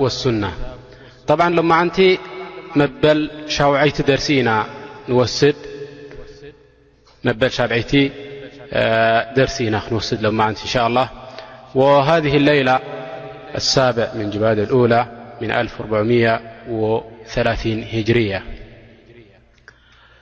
والسنة طبعا لومانت بل شابعيت درسيناوسدلمنت إن شاء الله وهذه الليلة السابع من جباد الأولى من هجرية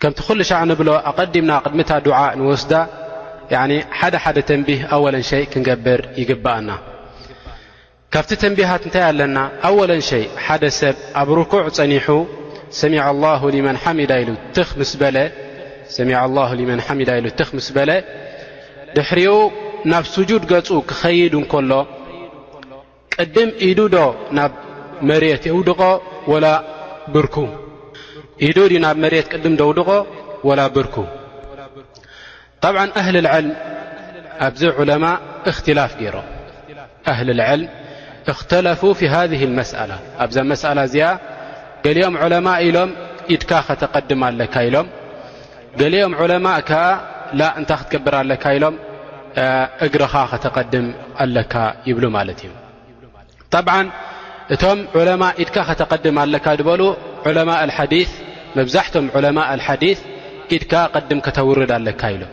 ከምቲ ኩሉ ሻዕ ንብሎ ኣቐዲምና ቅድሚ እታ ዱዓ ንወስዳ ሓደ ሓደ ተንቢህ ኣወለን ሸይ ክንገብር ይግብኣና። ካብቲ ተንቢሃት እንታይ ኣለና? ኣወለን ሸይ ሓደ ሰብ ኣብ ርኩዕ ጸኒሑ ሰሚ ላሁ ሊመን ሓሚዳ ኢሉ ትኽ ምስ በለ ድሕሪኡ ናብ ስጁድ ገጹ ክኸይድ እንከሎ ቅድም ኢዱ ዶ ናብ መሬት የውድቆ ወላ ብርኩ ኢዱ ዩ ናብ መሬት ቅድም ደውድቆ ወላ ብርኩ ጣብዓ ኣህል ልዕልም ኣብዚ ዑለማ እክትላፍ ገይሮም ኣህል ልዕልም እክተለፉ ፊ ሃذ መስኣላ ኣብዛ መስኣላ እዚኣ ገሊኦም ዑለማ ኢሎም ኢድካ ከተቀድም ኣለካ ኢሎም ገሊኦም ዑለማእ ከኣ ላእ እንታይ ክትገብር ኣለካ ኢሎም እግርኻ ከተቐድም ኣለካ ይብሉ ማለት እዩ ጠብዓ እቶም ዑለማ ኢድካ ከተቐድም ኣለካ ዝበሉ ዑለማ ሓዲ መብዛሕቶም ዑለማ ኣልሓዲስ ኢድካ ቅድም ከተውርድ ኣለካ ኢሎም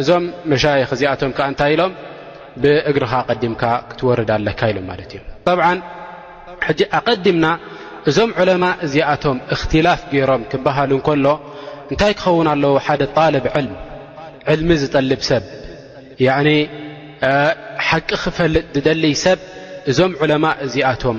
እዞም መሻይኽ እዚኣቶም ከ እንታይ ኢሎም ብእግርኻ ቀዲምካ ክትወርድ ኣለካ ኢሎም ማለት እዮም ጠብዓ ሕጂ ኣቐዲምና እዞም ዑለማ እዚኣቶም እኽትላፍ ገይሮም ክበሃል እንከሎ እንታይ ክኸውን ኣለዎ ሓደ ጣልብ ዕልም ዕልሚ ዝጠልብ ሰብ ሓቂ ክፈልጥ ዝደልይ ሰብ እዞም ዑለማ እዚኣቶም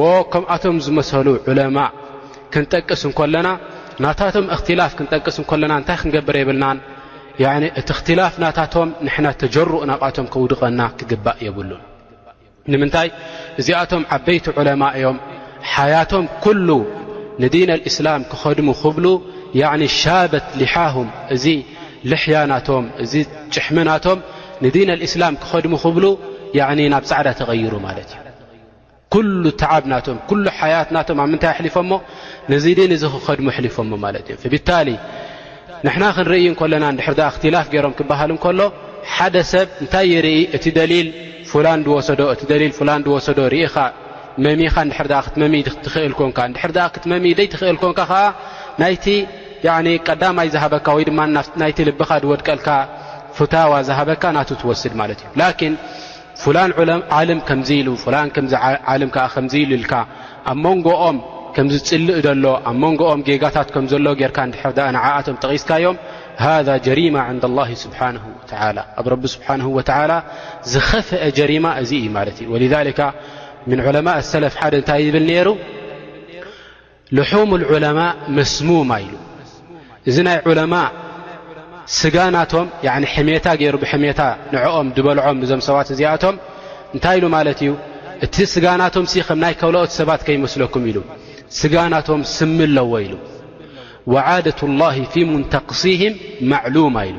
ወከምኣቶም ዝመሰሉ ዑለማእ ክንጠቅስ እንኮለና ናታቶም እክትላፍ ክንጠቅስ እንኮለና እንታይ ክንገብር የብልናን እቲ እክትላፍ ናታቶም ንሕና ተጀሩእ ናብኣቶም ከውድቐና ክግባእ የብሉን ንምንታይ እዚኣቶም ዓበይቲ ዑለማ እዮም ሓያቶም ኩሉ ንዲን ኣልእስላም ክኸድሙ ክብሉ ሻበት ሊሓሁም እዚ ልሕያ ናቶም እዚ ጭሕሚ ናቶም ንዲን ኣልእስላም ክኸድሙ ክብሉ ናብ ፃዕዳ ተቐይሩ ማለት እዩ ኩሉ ተዓብ ናቶም ኩሉ ሓያት ናቶም ኣብ ምንታይ ኣሕሊፎሞ ነዚ ዲን እዚ ክኸድሙ ኣሕሊፎሞ ማለት እዮም ብታሊ ንሕና ክንርኢ እንከለና ንድሕር ኣ እክትላፍ ገይሮም ክበሃል እንከሎ ሓደ ሰብ እንታይ ይርኢ እቲ ደሊል ፍላን ዝወሰዶ እቲ ደሊል ፍላን ዝወሰዶ ርኢኻ መሚኻ ንድሕር ኣ ክትመሚ ትኽእል ኮንካ ንድሕር ኣ ክትመሚ ደይ ትኽእል ኮንካ ኸዓ ናይቲ ቀዳማይ ዝሃበካ ወይ ድማ ናይቲ ልብኻ ዝወድቀልካ ፍታዋ ዝሃበካ ናቱ ትወስድ ማለት እዩ ፍላን ዓልም ከምዚ ኢሉ፣ ፍላን ዓልም ከኣ ከምዚ ኢሉ ኢልካ ኣብ መንጎኦም ከምዚ ጽልእ ዘሎ ኣብ መንጎኦም ጌጋታት ከም ዘሎ ጌርካ እንድሕር ደኣ ንዓኣቶም ጠቒስካዮም ሃذ ጀሪማ ዕንዳ ላሂ ስብሓንሁ ወተዓላ ኣብ ረቢ ስብሓንሁ ወተዓላ ዝኸፍአ ጀሪማ እዚ እዩ ማለት እዩ ወሊዛሊካ ምን ዑለማእ ሰለፍ ሓደ እንታይ ይብል ነይሩ ልሑም ልዑለማእ መስሙማ ኢሉ እዚ ናይ ዑለማእ ስጋ ናቶም ሕሜታ ገይሩ ብሕሜታ ንዕኦም ድበልዖም እዞም ሰባት እዚኣቶም እንታይ ኢሉ ማለት እዩ እቲ ስጋ ናቶም ሲ ከም ናይ ከልኦት ሰባት ከይመስለኩም ኢሉ ስጋ ናቶም ስሚ ኣለዎ ኢሉ ወዓደት ላሂ ፊ ሙንተቅሲህም ማዕሉማ ኢሉ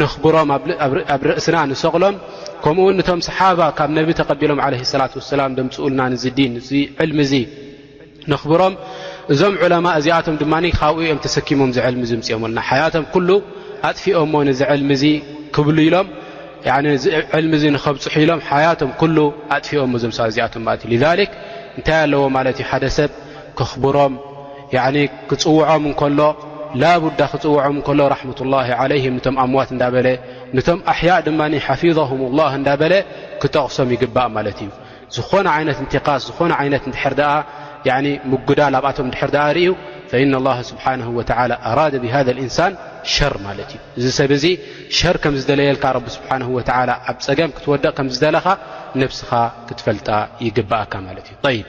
ነኽብሮም ኣብ ርእስና ንሰቕሎም ከምኡ ውን እቶም ሰሓባ ካብ ነቢ ተቐቢሎም ለ ሰላ ሰላም ዘምፅኡልና ንዚ ዲን ዚ ዕልሚ እዙ ነኽብሮም እዞም ዕለማ እዚኣቶም ድማ ካብኡ ኦም ተሰኪሞም ዚ ዕልሚ ዝምፅኦምልና ሓያቶም ኩሉ ኣጥፊኦሞ ንዚ ዕልሚ እዙ ክብሉ ኢሎም ዚ ዕልሚ እዙ ንኸብፅሑ ኢሎም ሓያቶም ኩሉ ኣጥፊኦሞ ዞምሰ እዚኣቶም ማለት እዩ እንታይ ኣለዎ ማለት እዩ ሓደ ሰብ ከኽብሮም ያዕኒ ክጽውዖም እንከሎ ላቡዳ ክጽውዖም እንከሎ ራሕመቱላሂ ዓለይህም ንቶም ኣምዋት እንዳ በለ ንቶም ኣሕያእ ድማ ሓፊዘሁም ላህ እንዳ በለ ክጠቕሶም ይግባእ ማለት እዩ ዝኾነ ዓይነት እንትቃስ ዝኾነ ዓይነት እንድሕር ደኣ ያኒ ምጉዳል ኣብኣቶም እንድሕር ደኣ ርእዩ ፈኢና ላሃ ስብሓንሁ ወተዓላ ኣራደ ብሃዘ ልእንሳን ሸር ማለት እዩ እዚ ሰብ እዚ ሸር ከም ዝደለየልካ ረቢ ስብሓን ወተዓላ ኣብ ጸገም ክትወደቕ ከም ዝደለኻ ነብስኻ ክትፈልጣ ይግባኣካ ማለት እዩ ይብ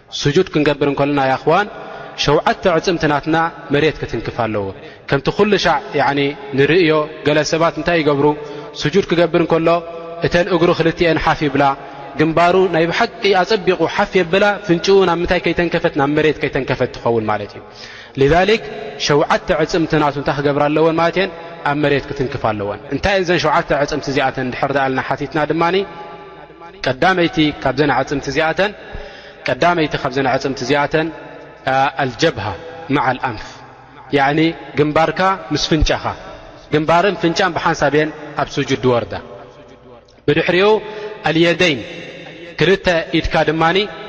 ሱጁድ ክንገብር እንከልና ያኣኽዋን ሸውዓተ ኣዕጽምቲ ናትና መሬት ክትንክፍ ኣለዎ ከምቲ ኩሉ ሻዕ ያኒ ንርእዮ ገለ ሰባት እንታይ ይገብሩ ሱጁድ ክገብር እንከሎ እተን እግሩ ክልትኤን ሓፍ ይብላ ግንባሩ ናይ ብሓቂ ኣጸቢቑ ሓፍ የብላ ፍንጭኡ ናብ ምንታይ ከይተንከፈት ናብ መሬት ከይተንከፈት ትኸውን ማለት እዩ ልዛሊክ ሸውዓተ ዕጽምቲ ናቱ እንታይ ክገብራ ኣለወን ማለት እየን ኣብ መሬት ክትንክፋ ኣለወን እንታይ እየን ዘን ሸውዓተ ዕጽምቲ እዚኣተን ድሕር ዳኣልና ሓቲትና ድማኒ ቀዳመይቲ ካብዘን ኣዕፅምቲ እዚኣተን ቀዳመይቲ ካብዘን ኣዕፅምቲ እዚኣተን ኣልጀብሃ ማዓ ኣልኣንፍ ያኒ ግንባርካ ምስ ፍንጫኻ ግንባርን ፍንጫን ብሓንሳብ እየን ኣብ ስጁድ ዝወርዳ ብድሕሪኡ ኣልየደይን ክልተ ኢድካ ድማ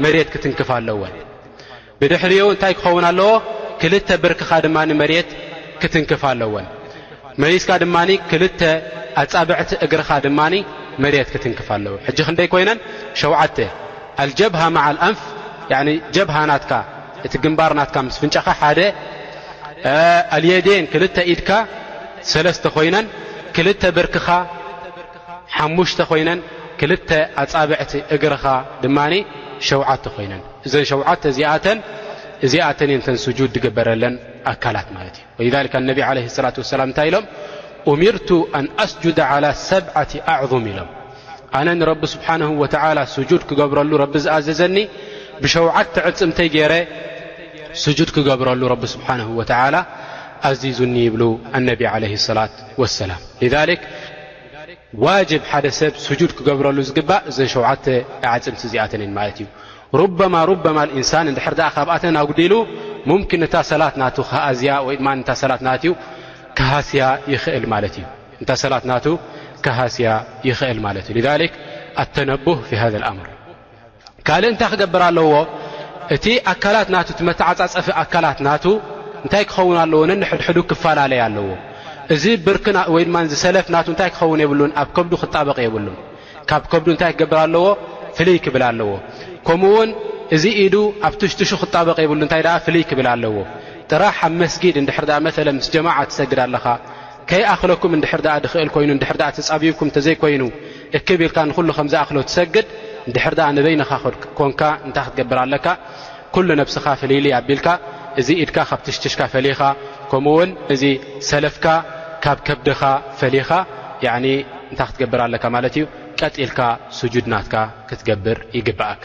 መሬት ክትንክፍ ኣለወን ብድሕሪኡ እንታይ ክኸውን ኣለዎ? ክልተ ብርክኻ ድማ መሬት ክትንክፋ ኣለወን። መሊስካ ድማ ክልተ ኣጻብዕቲ እግርኻ ድማ መሬት ክትንክፋ ኣለወን። ሕጂ ክንደይ ኮይነን? ሸውዓተ። ኣልጀብሃ መዓ ኣልኣንፍ ጀብሃ ናትካ እቲ ግንባር ናትካ ምስ ፍንጫኻ ሓደ፣ ኣልየዴን ክልተ ኢድካ ሰለስተ ኮይነን፣ ክልተ ብርክኻ ሓሙሽተ ኮይነን ክልተ ኣጻብዕቲ እግርኻ ድማ ሸውዓተ ኮይነን እዘን ሸውዓተ እዚኣተን እዚኣተን እየን ተን ስጁድ ዝግበረለን ኣካላት ማለት እዩ ወሊዛሊክ ኣነቢ ዓለ ሰላት ወሰላም እንታይ ኢሎም ኡሚርቱ ኣን ኣስጁድ ዓላ ሰብዓቲ ኣዕظም ኢሎም ኣነ ንረቢ ስብሓንሁ ወተዓላ ስጁድ ክገብረሉ ረቢ ዝኣዘዘኒ ብሸውዓተ ዕፅምተይ ገይረ ስጁድ ክገብረሉ ረቢ ስብሓንሁ ወተዓላ ኣዚዙኒ ይብሉ ኣነቢ ዓለ ሰላት ወሰላም ሊዛሊክ ዋጅብ ሓደ ሰብ ስጁድ ክገብረሉ ዝግባእ እዘን ሸውዓተ ኣዕፅምቲ እዚኣተን እየን ማለት እዩ ሩበማ ሩበማ ልእንሳን እንድሕር ደኣ ካብኣተን ኣጉዲሉ ሙምኪን እታ ሰላት ናቱ ክሃእዝያ ወይ ድማ እታ ሰላት ናት ክሃስያ ይኽእል ማለት እዩ እታ ሰላት ናቱ ክሃስያ ይኽእል ማለት እዩ ሊዛሊክ ኣተነቡህ ፊ ሃዘ ልኣምር ካልእ እንታይ ክገብር ኣለዎ እቲ ኣካላት ናቱ እቲ መተዓፃፀፊ ኣካላት ናቱ እንታይ ክኸውን ኣለዎ ነንሕድሕዱ ክፈላለይ ኣለዎ እዚ ብርክ ወይ ድማ ዝሰለፍ ናቱ እንታይ ክኸውን የብሉን ኣብ ከብዱ ክጣበቕ የብሉን ካብ ከብዱ እንታይ ክገብር ኣለዎ ፍልይ ክብል ኣለዎ ከምኡ ውን እዚ ኢዱ ኣብ ትሽትሹ ክጣበቕ የብሉ እንታይ ደኣ ፍልይ ክብል ኣለዎ ጥራሕ ኣብ መስጊድ እንድሕር መለ ምስ ጀማዓ ትሰግድ ኣለኻ ከይኣኽለኩም እንድሕር ደኣ ድኽእል ኮይኑ እንድሕር ደኣ ተጻብዩኩም እንተዘይኮይኑ እክብ ኢልካ ንኹሉ ከም ዝኣኽሎ ትሰግድ እንድሕር ደኣ ንበይንኻ ኮንካ እንታይ ክትገብር ኣለካ ኩሉ ነብስኻ ፍልይልይ ኣቢልካ እዚ ኢድካ ካብ ትሽትሽካ ፈሊኻ ከምኡ ውን እዚ ሰለፍካ ካብ ከብድኻ ፈሊኻ ያኒ እንታይ ክትገብር ኣለካ ማለት እዩ ቀጢልካ ስጁድ ናትካ ክትገብር ይግብኣካ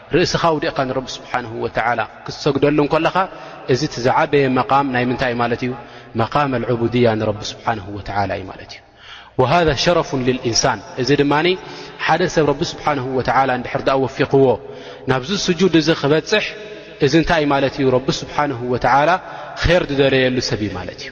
ርእስኻ ኣውዲቕካ ንረቢ ስብሓንሁ ወተዓላ ክትሰግደሉ እንከለኻ እዚ እቲ ዝዓበየ መቓም ናይ ምንታይ እዩ ማለት እዩ መቃም ኣልዑቡድያ ንረቢ ስብሓንሁ ወተዓላ እዩ ማለት እዩ ወሃذ ሸረፍ ልልእንሳን እዚ ድማ ሓደ ሰብ ረቢ ስብሓንሁ ወተላ እንድሕር ድኣ ወፊቕዎ ናብዚ ስጁድ እዚ ክበፅሕ እዚ እንታይ ማለት እዩ ረቢ ስብሓንሁ ወተዓላ ኼር ዝደለየሉ ሰብ እዩ ማለት እዩ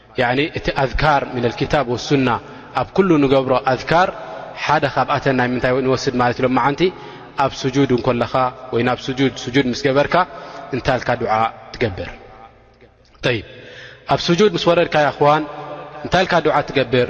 ያኒ እቲ ኣዝካር ምነል ክታብ ወሱና ኣብ ኩሉ ንገብሮ ኣዝካር ሓደ ካብኣተን ናይ ምንታይ ንወስድ ማለት እዩ ሎማዓንቲ ኣብ ስጁድ እንኮለኻ ወይ ናብ ስጁድ ስጁድ ምስ ገበርካ እንታልካ ዱዓ ትገብር ይ ኣብ ስጁድ ምስ ወረድካ ያኹዋን እንታልካ ዱዓ ትገብር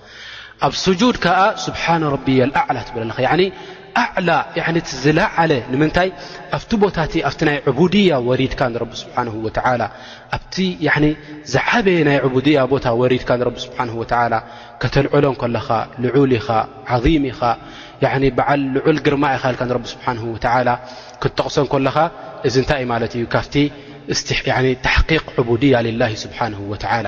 ኣብ ስጁድ ከዓ ስብሓን ረቢያል ኣዕላ ትብል ኣለካ ያኒ ኣዕላ ያኒቲ ዝለዓለ ንምንታይ ኣብቲ ቦታ እቲ ኣብቲ ናይ ዕቡድያ ወሪድካ ንረቢ ስብሓን ወተዓላ ኣብቲ ያኒ ዝዓበየ ናይ ዕቡድያ ቦታ ወሪድካ ንረቢ ስብሓን ወተዓላ ከተልዕሎ ከለኻ ልዑል ኢኻ ዓዚም ኢኻ ያኒ በዓል ልዑል ግርማ ኢኻ ኢልካ ንረቢ ስብሓን ወተዓላ ክትጠቕሶ ከለኻ እዚ እንታይ እዩ ማለት እዩ ካብቲ ታሕቂቅ ዕቡድያ ልላ ስብሓን ወተዓላ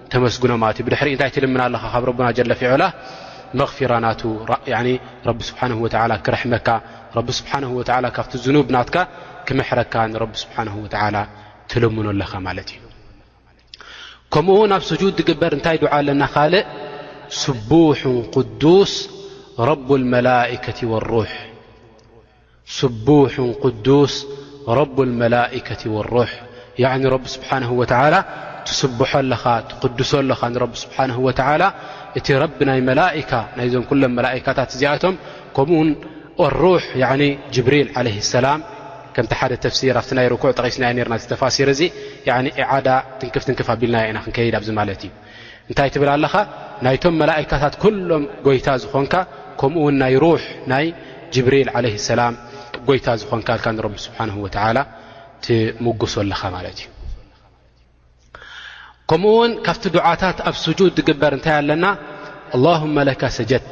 ተመስግኖ ማለት እዩ ብድሕሪኡ እንታይ ትልምና ኣለኻ ካብ ረቡና ጀለ ፊዑላ መፊራ ናቱ ረቢ ስብሓን ወላ ክርሕመካ ረቢ ስብሓን ወላ ካብቲ ዝኑብ ናትካ ክምሕረካ ንረቢ ስብሓን ወላ ትልምኖ ኣለኻ ማለት እዩ ከምኡ ውን ኣብ ስጁድ ትግበር እንታይ ድዓ ኣለና ካልእ ስቡሑ ቅዱስ ረቡ መላከቲ ወሩሕ ስቡሑን ቁዱስ ረቡል መላኢከቲ ወሩሕ ያዕ ንረቢ ስብሓነሁ ወተዓላ ትስብሖ ኣለኻ ትቕድሶ ኣለኻ ንረቢ ስብሓነሁ ወተዓላ እቲ ረቢ ናይ መላኢካ ናይዞም ኩሎም መላኢካታት እዚኣቶም ከምኡውን ኣሩሕ ያዕ ጅብሪል ዓለህ ሰላም ከምቲ ሓደ ተፍሲር ኣብቲ ናይ ርኩዕ ጠቒስናዮ ነርና እዚ ተፋሲር እዚ ያዕ ኢዓዳ ትንክፍ ትንክፍ ኣቢልናዮ ኢና ክንከይድ ኣብዚ ማለት እዩ እንታይ ትብል ኣለኻ ናይቶም መላእካታት ኩሎም ጎይታ ዝኾንካ ከምኡ ውን ናይ ሩሕ ናይ ጅብሪል ዓለ ሰላም ጎይታ ዝኾንካ ልካ ንረቢ ስብሓን ወተላ ትምጉሶ ኣለኻ ማለት እዩ ከምኡ ውን ካብቲ ድዓታት ኣብ ስጁድ ትግበር እንታይ ኣለና ኣላሁመ ለካ ሰጀት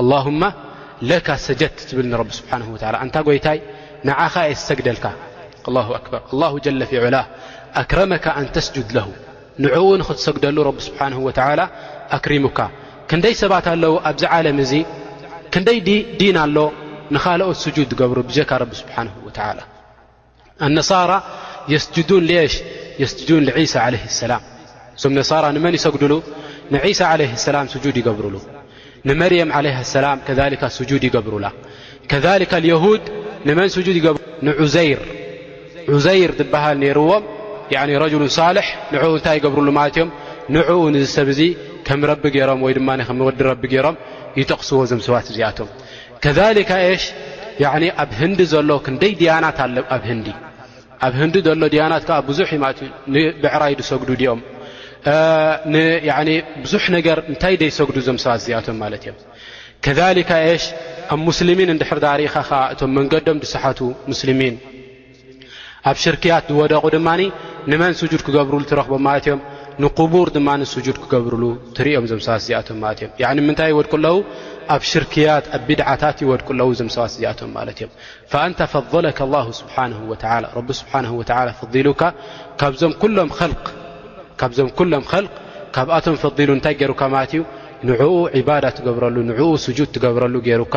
ኣላሁማ ለካ ሰጀድት ትብል ንረቢ ስብሓን ወላ ኣንታ ጐይታይ ንዓኻ እየ ዝሰግደልካ ኣላ ኣክበር ኣላሁ ጀለ ፊ ዑላ ኣክረመካ ኣን ተስጁድ ለሁ ንዕኡ ንኽትሰግደሉ ረቢ ስብሓን ወላ ኣክሪሙካ ክንደይ ሰባት ኣለዉ ኣብዚ ዓለም እዚ ክንደይ ዲን ኣሎ ንኻልኦት ስጁድ ዝገብሩ ብጀካ ረቢ ስብሓን ወላ ኣነሳራ የስጅዱን ሌሽ የስጅዱን ዒሳ ዓለ ሰላም እዞም ነሳራ ንመን ይሰግድሉ ንዒሳ ዓለ ሰላም ስጁድ ይገብርሉ ንመርየም ዓለ ሰላም ከሊካ ስጁድ ይገብሩላ ከሊካ ልየሁድ ንመን ስጁድ ይገብሩ ንዑዘይር ዑዘይር ዝበሃል ነይርዎም ረጅሉ ሳልሕ ንዕኡ እንታይ ይገብርሉ ማለት እዮም ንዕኡ ንዚ ሰብ እዙ ከም ረቢ ገይሮም ወይ ድማ ከም ወዲ ረቢ ገይሮም ይጠቕስዎ እዞም ሰባት እዚኣቶም ከዛሊካ ኤሽ ያኒ ኣብ ህንዲ ዘሎ ክንደይ ድያናት ኣለ ኣብ ህንዲ ኣብ ህንዲ ዘሎ ድያናት ከዓ ብዙሕ ዩ ማለት እዩ ንብዕራይ ዝሰግዱ ድኦም ብዙሕ ነገር እንታይ ደይሰግዱ እዞም ሰባት እዚኣቶም ማለት እዮም ከሊካ ኤሽ ኣብ ሙስልሚን እንድሕር ዳርኢኻ ከዓ እቶም መንገዶም ዝሰሓቱ ሙስልሚን ኣብ ሽርክያት ዝወደቑ ድማ ንመን ስጁድ ክገብርሉ ትረኽቦም ማለት እዮም ንቁቡር ድማ ስጁድ ክገብርሉ ትርኦም እዞም ሰባት እዚኣቶም ማለት እዮም ያ ንምንታይ ይወድቁ ኣለዉ ኣብ ሽርክያት ኣብ ቢድዓታት ይወድቁ ኣለዉ እዞም ሰባት እዚኣቶም ማለት እዮም ፈእንተ ፈضለካ ላ ስብሓን ወላ ረቢ ስብሓን ወላ ፈضሉካ ካብዞም ኩሎም ል ካብዞም ኩሎም ኸልቅ ካብኣቶም ፈضሉ እንታይ ገይሩካ ማለት እዩ ንዕኡ ዕባዳ ትገብረሉ ንኡ ስጁድ ትገብረሉ ገይሩካ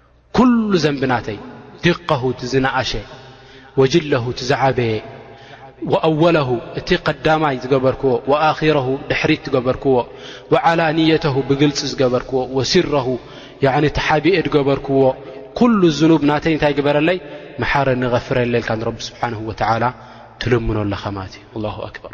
ኩሉ ዘንቢ ናተይ ድቀሁ እቲ ዝነኣሸ ወጅለሁ እቲ ዝዓበየ ወኣወለሁ እቲ ቀዳማይ ዝገበርክዎ ወኣኺረሁ ድሕሪት ዝገበርክዎ ወዓላንየተሁ ብግልፂ ዝገበርክዎ ወሲረሁ እቲ ሓቢኤ ዝገበርክዎ ኩሉ ዝኑብ ናተይ እንታይ ግበረለይ መሓረኒ ቐፍረለይ ኢልካ ንረቢ ስብሓን ወተዓላ ትልምኖ ኣለኻ ማለት እዩ ኣላሁ ኣክበር